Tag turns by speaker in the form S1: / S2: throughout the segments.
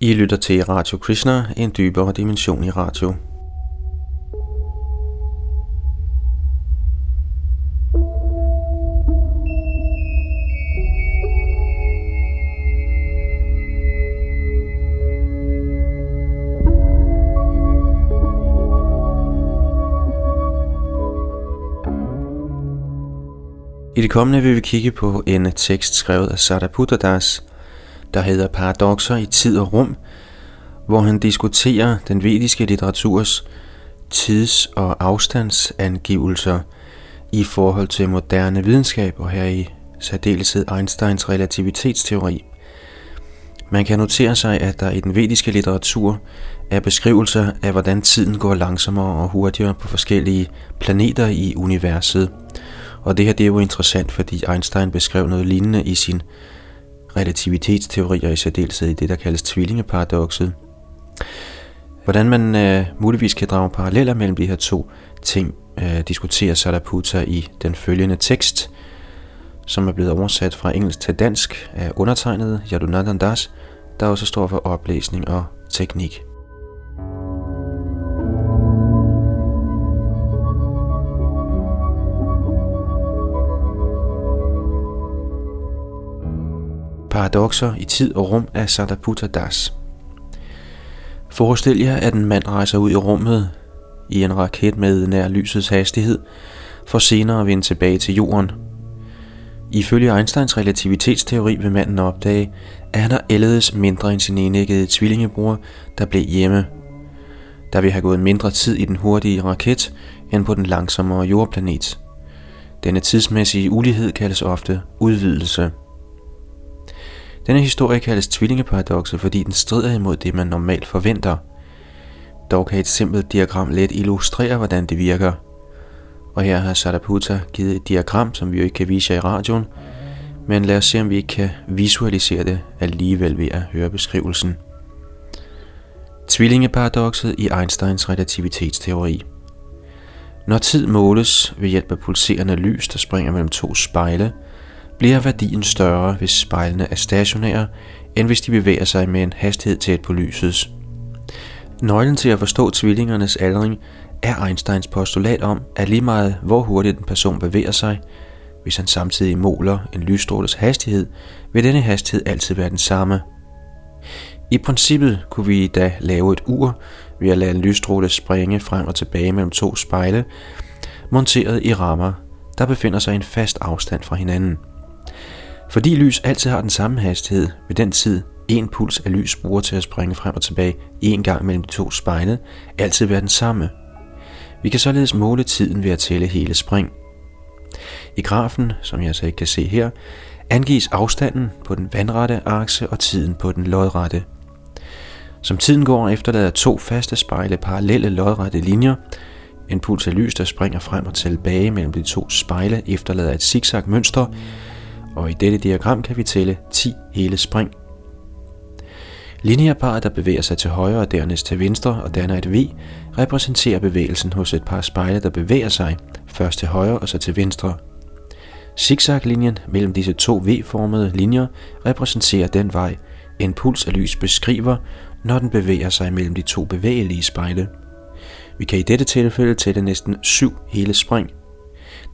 S1: I lytter til Radio Krishna, en dybere dimension i radio. I det kommende vil vi kigge på en tekst skrevet af Sariputta Das, der hedder Paradoxer i tid og rum, hvor han diskuterer den vediske litteraturs tids- og afstandsangivelser i forhold til moderne videnskab, og her i særdeleshed Einsteins relativitetsteori. Man kan notere sig, at der i den vediske litteratur er beskrivelser af, hvordan tiden går langsommere og hurtigere på forskellige planeter i universet. Og det her det er jo interessant, fordi Einstein beskrev noget lignende i sin relativitetsteorier, i særdeleshed i det, der kaldes tvillingeparadoxet. Hvordan man øh, muligvis kan drage paralleller mellem de her to ting, øh, diskuterer Saraputta i den følgende tekst, som er blevet oversat fra engelsk til dansk af undertegnet Yadunandandas, der også står for oplæsning og teknik. Paradoxer i tid og rum af Sariputta Das. Forestil jer, at en mand rejser ud i rummet i en raket med nær lysets hastighed, for senere at vende tilbage til jorden. Ifølge Einsteins relativitetsteori vil manden opdage, at han har ældes mindre end sin enæggede tvillingebror, der blev hjemme. Der vil have gået mindre tid i den hurtige raket end på den langsommere jordplanet. Denne tidsmæssige ulighed kaldes ofte udvidelse. Denne historie kaldes tvillingeparadoxet, fordi den strider imod det, man normalt forventer. Dog kan et simpelt diagram let illustrere, hvordan det virker. Og her har Sadaputa givet et diagram, som vi jo ikke kan vise jer i radioen, men lad os se, om vi ikke kan visualisere det alligevel ved at høre beskrivelsen. Tvillingeparadoxet i Einsteins relativitetsteori. Når tid måles ved hjælp af pulserende lys, der springer mellem to spejle, bliver værdien større, hvis spejlene er stationære, end hvis de bevæger sig med en hastighed tæt på lysets. Nøglen til at forstå tvillingernes aldring er Einsteins postulat om, at lige meget hvor hurtigt en person bevæger sig, hvis han samtidig måler en lysstråles hastighed, vil denne hastighed altid være den samme. I princippet kunne vi da lave et ur ved at lade en lysstråle springe frem og tilbage mellem to spejle, monteret i rammer, der befinder sig i en fast afstand fra hinanden. Fordi lys altid har den samme hastighed, vil den tid, en puls af lys bruger til at springe frem og tilbage en gang mellem de to spejle, altid være den samme. Vi kan således måle tiden ved at tælle hele spring. I grafen, som jeg så ikke kan se her, angives afstanden på den vandrette akse og tiden på den lodrette. Som tiden går, efterlader to faste spejle parallelle lodrette linjer. En puls af lys, der springer frem og tilbage mellem de to spejle, efterlader et zigzag mønster, og i dette diagram kan vi tælle 10 hele spring. Linjeparet, der bevæger sig til højre og dernæst til venstre og danner et V, repræsenterer bevægelsen hos et par spejle, der bevæger sig først til højre og så til venstre. Zigzag-linjen mellem disse to V-formede linjer repræsenterer den vej, en puls af lys beskriver, når den bevæger sig mellem de to bevægelige spejle. Vi kan i dette tilfælde tælle næsten syv hele spring –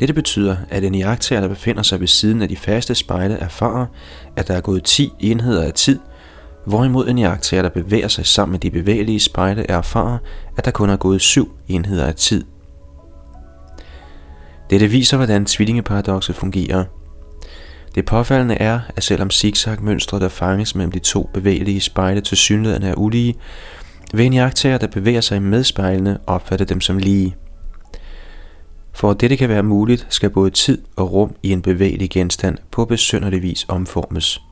S1: dette betyder, at en iagtager, der befinder sig ved siden af de faste spejle, erfarer, at der er gået 10 enheder af tid, hvorimod en iagtager, der bevæger sig sammen med de bevægelige spejle, erfarer, at der kun er gået 7 enheder af tid. Dette viser, hvordan tvillingeparadoxet fungerer. Det påfaldende er, at selvom zigzag-mønstre, der fanges mellem de to bevægelige spejle til synligheden er ulige, vil en jagttager, der bevæger sig med spejlene, opfatte dem som lige. For at dette kan være muligt, skal både tid og rum i en bevægelig genstand på besynderlig vis omformes.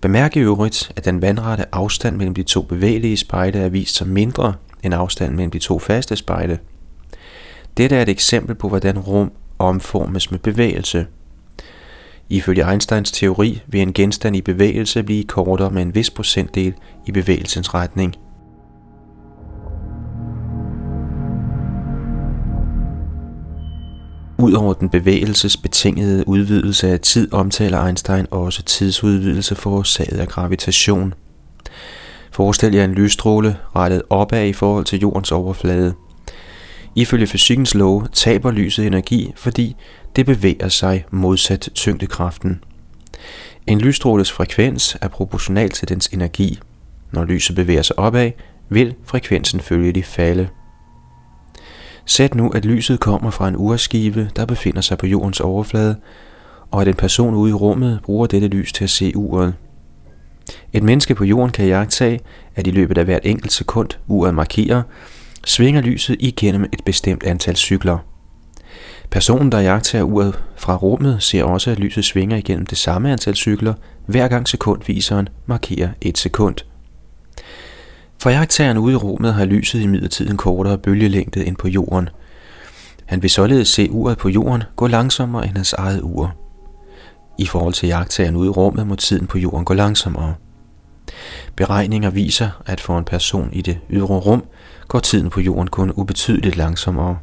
S1: Bemærk i øvrigt, at den vandrette afstand mellem de to bevægelige spejle er vist som mindre end afstanden mellem de to faste spejle. Dette er et eksempel på, hvordan rum omformes med bevægelse. Ifølge Einsteins teori vil en genstand i bevægelse blive kortere med en vis procentdel i bevægelsens retning – Udover den bevægelsesbetingede udvidelse af tid, omtaler Einstein også tidsudvidelse forårsaget af gravitation. Forestil jer en lysstråle rettet opad i forhold til jordens overflade. Ifølge fysikkens lov taber lyset energi, fordi det bevæger sig modsat tyngdekraften. En lysstråles frekvens er proportional til dens energi. Når lyset bevæger sig opad, vil frekvensen følgelig falde. Sæt nu, at lyset kommer fra en urskive, der befinder sig på jordens overflade, og at en person ude i rummet bruger dette lys til at se uret. Et menneske på jorden kan jagtage, at i løbet af hvert enkelt sekund uret markerer, svinger lyset igennem et bestemt antal cykler. Personen, der jagter uret fra rummet, ser også, at lyset svinger igennem det samme antal cykler, hver gang sekundviseren markerer et sekund. For jagttageren ude i rummet har lyset i midlertid en kortere bølgelængde end på jorden. Han vil således se uret på jorden gå langsommere end hans eget ur. I forhold til jagttageren ude i rummet må tiden på jorden gå langsommere. Beregninger viser, at for en person i det ydre rum går tiden på jorden kun ubetydeligt langsommere.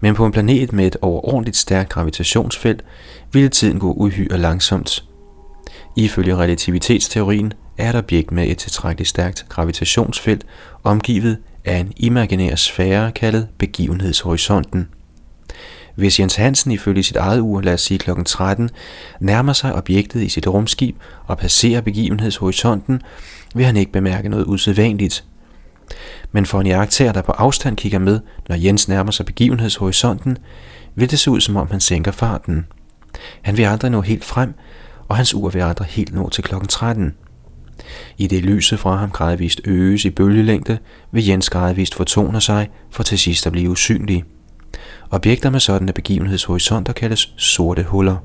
S1: Men på en planet med et overordentligt stærkt gravitationsfelt ville tiden gå uhyre langsomt. Ifølge relativitetsteorien er et objekt med et tilstrækkeligt stærkt gravitationsfelt omgivet af en imaginær sfære kaldet begivenhedshorisonten. Hvis Jens Hansen ifølge sit eget ur, lad os sige kl. 13, nærmer sig objektet i sit rumskib og passerer begivenhedshorisonten, vil han ikke bemærke noget usædvanligt. Men for en jagttager, der på afstand kigger med, når Jens nærmer sig begivenhedshorisonten, vil det se ud som om han sænker farten. Han vil aldrig nå helt frem, og hans ur vil aldrig helt nå til klokken 13. I det lyset fra ham gradvist øges i bølgelængde, vil Jens gradvist fortoner sig for til sidst at blive usynlig. Objekter med sådanne begivenhedshorisonter kaldes sorte huller.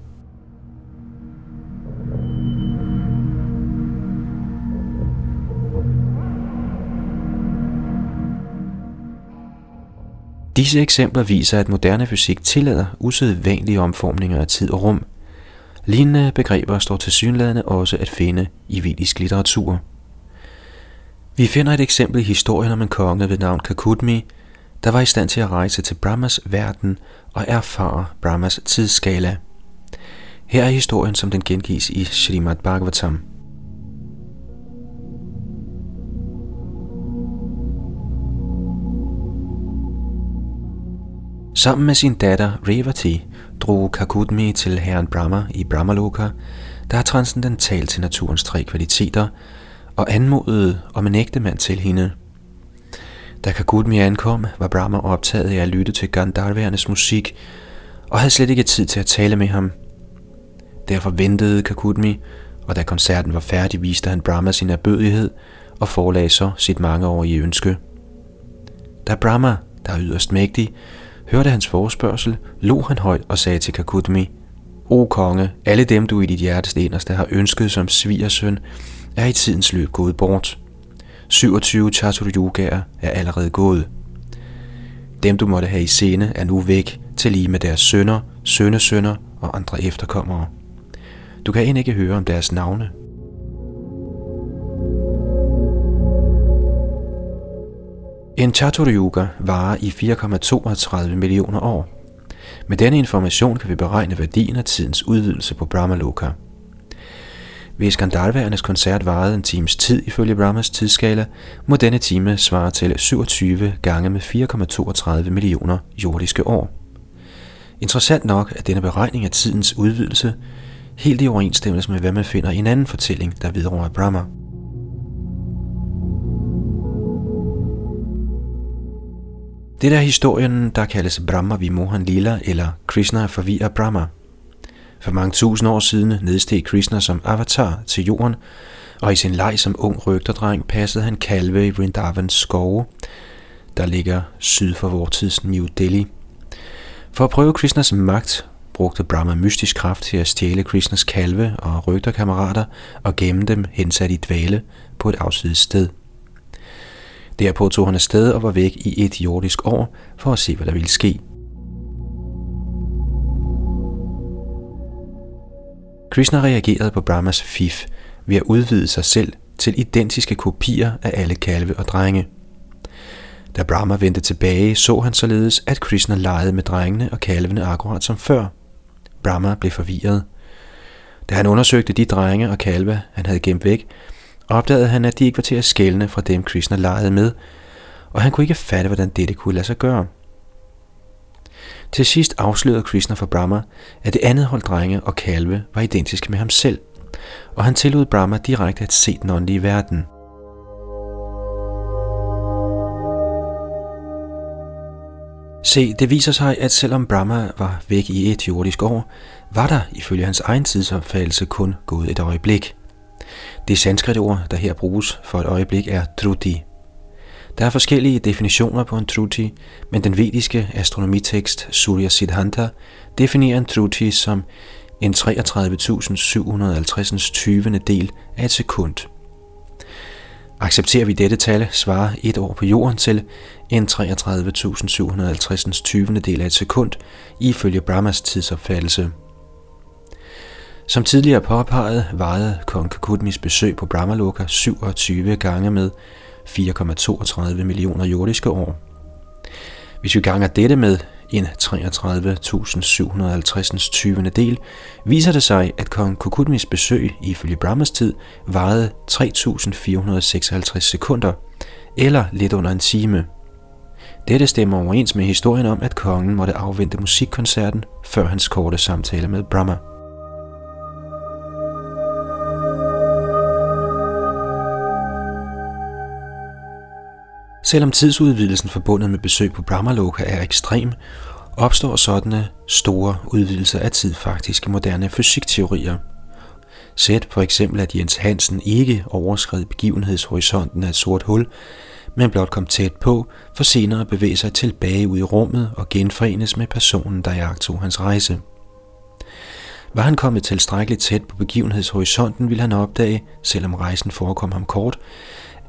S1: Disse eksempler viser, at moderne fysik tillader usædvanlige omformninger af tid og rum. Lignende begreber står til synlædende også at finde i vedisk litteratur. Vi finder et eksempel i historien om en konge ved navn Kakudmi, der var i stand til at rejse til Brahmas verden og erfare Brahmas tidsskala. Her er historien, som den gengives i Srimad Bhagavatam. Sammen med sin datter Revati drog Kakudmi til herren Brahma i Brahmaloka, der er transcendental til naturens tre kvaliteter, og anmodede om en ægte mand til hende. Da Kakudmi ankom, var Brahma optaget af at lytte til Gandharvernes musik, og havde slet ikke tid til at tale med ham. Derfor ventede Kakudmi, og da koncerten var færdig, viste han Brahma sin erbødighed og forelagde så sit mangeårige ønske. Da Brahma, der er yderst mægtig, hørte hans forespørgsel, lå han højt og sagde til Kakudmi, O konge, alle dem du i dit hjertes inderste har ønsket som svigersøn, er i tidens løb gået bort. 27 Chaturyugaer er allerede gået. Dem du måtte have i scene er nu væk, til lige med deres sønner, sønnesønner og andre efterkommere. Du kan end ikke høre om deres navne. En Chaturyuga varer i 4,32 millioner år. Med denne information kan vi beregne værdien af tidens udvidelse på Brahmaloka. Hvis Gandalvernes koncert varede en times tid ifølge Brahmas tidsskala, må denne time svare til 27 gange med 4,32 millioner jordiske år. Interessant nok er denne beregning af tidens udvidelse helt i overensstemmelse med, hvad man finder i en anden fortælling, der vedrører Brahma. Det er historien, der kaldes Brahma Vimohan Lila eller Krishna forvirrer Brahma. For mange tusind år siden nedsteg Krishna som avatar til jorden, og i sin leg som ung rygterdreng passede han kalve i Vrindavans skove, der ligger syd for vor tids New Delhi. For at prøve Krishnas magt, brugte Brahma mystisk kraft til at stjæle Krishnas kalve og rygterkammerater og gemme dem hensat i dvale på et afsides sted. Derpå tog han afsted og var væk i et jordisk år for at se, hvad der ville ske. Krishna reagerede på Brahmas fif ved at udvide sig selv til identiske kopier af alle kalve og drenge. Da Brahma vendte tilbage, så han således, at Krishna legede med drengene og kalvene akkurat som før. Brahma blev forvirret. Da han undersøgte de drenge og kalve, han havde gemt væk, opdagede han, at de ikke var til at skælne fra dem, Krishna legede med, og han kunne ikke fatte, hvordan dette kunne lade sig gøre. Til sidst afslørede Krishna for Brahma, at det andet hold drenge og kalve var identiske med ham selv, og han tillod Brahma direkte at se den åndelige verden. Se, det viser sig, at selvom Brahma var væk i et jordisk år, var der ifølge hans egen tidsopfattelse kun gået et øjeblik. Det sanskritord, der her bruges for et øjeblik, er truti. Der er forskellige definitioner på en truti, men den vediske astronomitekst Surya Siddhanta definerer en truti som en 33.750 20. del af et sekund. Accepterer vi dette tal, svarer et år på jorden til en 33.750 20. del af et sekund, ifølge Brahmas tidsopfattelse. Som tidligere påpeget, varede kong Kakudmis besøg på Brahmaloka 27 gange med 4,32 millioner jordiske år. Hvis vi ganger dette med en 33.750 20. del, viser det sig, at kong Kukudmis besøg ifølge Brahmas tid varede 3.456 sekunder, eller lidt under en time. Dette stemmer overens med historien om, at kongen måtte afvente musikkoncerten før hans korte samtale med Brahma. Selvom tidsudvidelsen forbundet med besøg på Brahmaloka er ekstrem, opstår sådanne store udvidelser af tid faktisk i moderne fysikteorier. Sæt for eksempel, at Jens Hansen ikke overskred begivenhedshorisonten af et sort hul, men blot kom tæt på, for senere at bevæge sig tilbage ud i rummet og genforenes med personen, der jagtog hans rejse. Var han kommet tilstrækkeligt tæt på begivenhedshorisonten, ville han opdage, selvom rejsen forekom ham kort,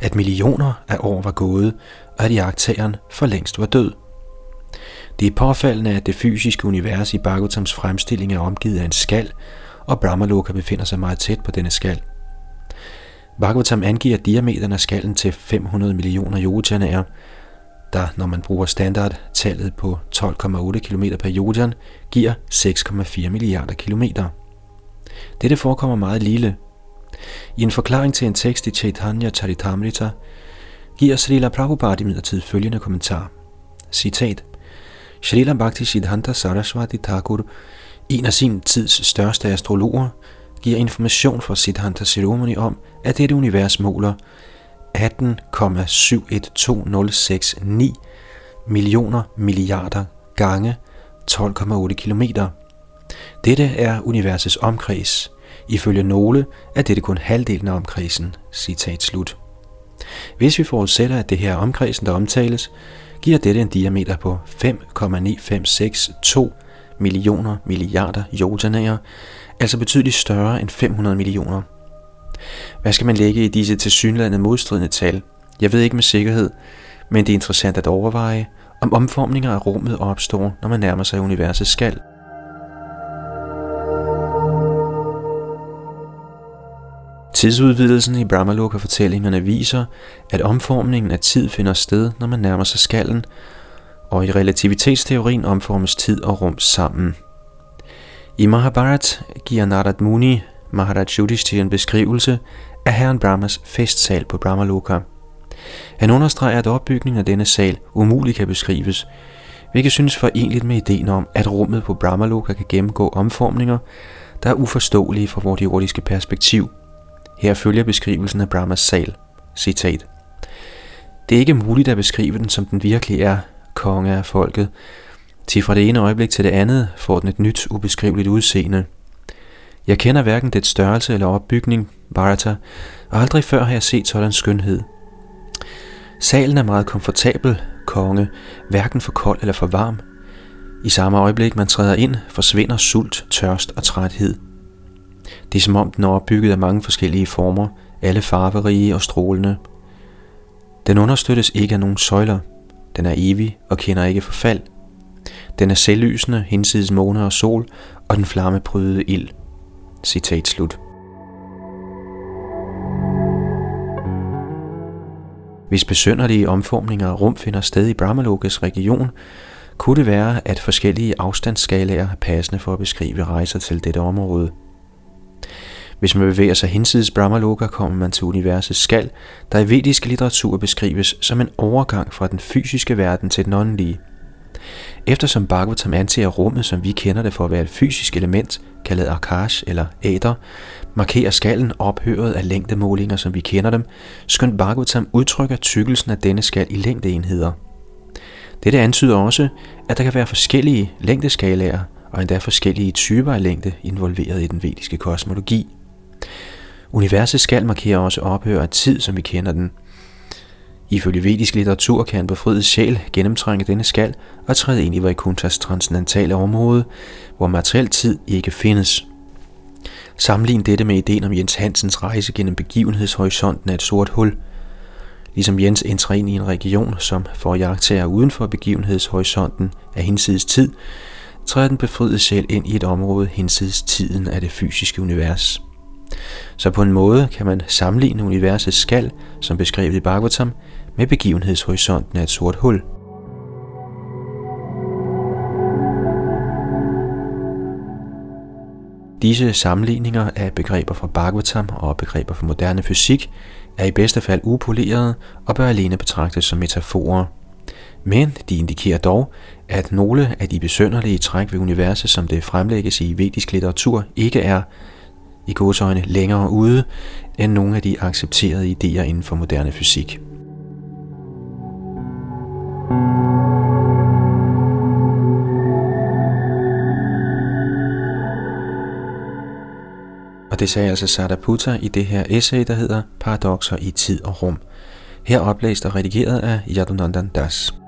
S1: at millioner af år var gået, og at jagttageren for længst var død. Det er påfaldende, at det fysiske univers i Bhagavatams fremstilling er omgivet af en skal, og Brahmaloka befinder sig meget tæt på denne skal. Bhagavatam angiver diameteren af skallen til 500 millioner yojanaer, der, når man bruger standardtallet på 12,8 km per yojan, giver 6,4 milliarder kilometer. Dette forekommer meget lille, i en forklaring til en tekst i Chaitanya Charitamrita giver Srila Prabhupada imidlertid følgende kommentar. Citat. Srila Bhakti Siddhanta Saraswati Thakur, en af sin tids største astrologer, giver information fra Siddhanta Ceremony om, at dette univers måler 18,712069 millioner milliarder gange 12,8 kilometer. Dette er universets omkreds, Ifølge nogle er dette kun halvdelen af omkredsen. Citat slut. Hvis vi forudsætter, at det her omkredsen, der omtales, giver dette en diameter på 5,9562 millioner milliarder jordanager, altså betydeligt større end 500 millioner. Hvad skal man lægge i disse tilsyneladende modstridende tal? Jeg ved ikke med sikkerhed, men det er interessant at overveje, om omformninger af rummet opstår, når man nærmer sig universets skal – Tidsudvidelsen i Brahmaloka-fortællingerne viser, at omformningen af tid finder sted, når man nærmer sig skallen, og i relativitetsteorien omformes tid og rum sammen. I Mahabharat giver Narad Muni Maharaj Yudhishthir en beskrivelse af herren Brahmas festsal på Brahmaloka. Han understreger, at opbygningen af denne sal umuligt kan beskrives, hvilket synes forenligt med ideen om, at rummet på Brahmaloka kan gennemgå omformninger, der er uforståelige fra vores jordiske perspektiv – her følger beskrivelsen af Brahmas sal. Citat. Det er ikke muligt at beskrive den, som den virkelig er, konge af folket. Til fra det ene øjeblik til det andet får den et nyt, ubeskriveligt udseende. Jeg kender hverken dets størrelse eller opbygning, Bharata, og aldrig før har jeg set sådan skønhed. Salen er meget komfortabel, konge, hverken for kold eller for varm. I samme øjeblik man træder ind, forsvinder sult, tørst og træthed – det er som om den er opbygget af mange forskellige former, alle farverige og strålende. Den understøttes ikke af nogen søjler. Den er evig og kender ikke forfald. Den er selvlysende, hinsides måne og sol, og den flammeprydede ild. Citat slut. Hvis besønderlige omformninger af rum finder sted i Brahmalokas region, kunne det være, at forskellige afstandsskalaer er passende for at beskrive rejser til dette område – hvis man bevæger sig hinsides Brahmaloka, kommer man til universets skal, der i vediske litteratur beskrives som en overgang fra den fysiske verden til den åndelige. Eftersom Bhagavatam anser rummet, som vi kender det for at være et fysisk element, kaldet akash eller æder, markerer skallen ophøret af længdemålinger, som vi kender dem, skønt Bhagavatam udtrykker tykkelsen af denne skal i længdeenheder. Dette antyder også, at der kan være forskellige længdeskalaer, og endda forskellige typer af længde involveret i den vediske kosmologi. Universet skal markere også ophør af tid, som vi kender den. Ifølge vedisk litteratur kan en befriet sjæl gennemtrænge denne skal og træde ind i Vaikunthas transcendentale område, hvor materiel tid ikke findes. Sammenlign dette med ideen om Jens Hansens rejse gennem begivenhedshorisonten af et sort hul. Ligesom Jens entrer ind i en region, som for jagttager uden for begivenhedshorisonten af hinsides tid, træder den befriede sjæl ind i et område hinsides tiden af det fysiske univers. Så på en måde kan man sammenligne universets skal, som beskrevet i Bhagavatam, med begivenhedshorisonten af et sort hul. Disse sammenligninger af begreber fra Bhagavatam og begreber fra moderne fysik er i bedste fald upolerede og bør alene betragtes som metaforer. Men de indikerer dog, at nogle af de besønderlige træk ved universet, som det fremlægges i vedisk litteratur, ikke er i godsøjne længere ude end nogle af de accepterede idéer inden for moderne fysik. Og det sagde altså Sardaputa i det her essay, der hedder Paradoxer i tid og rum. Her oplæst og redigeret af Yadunandan Das.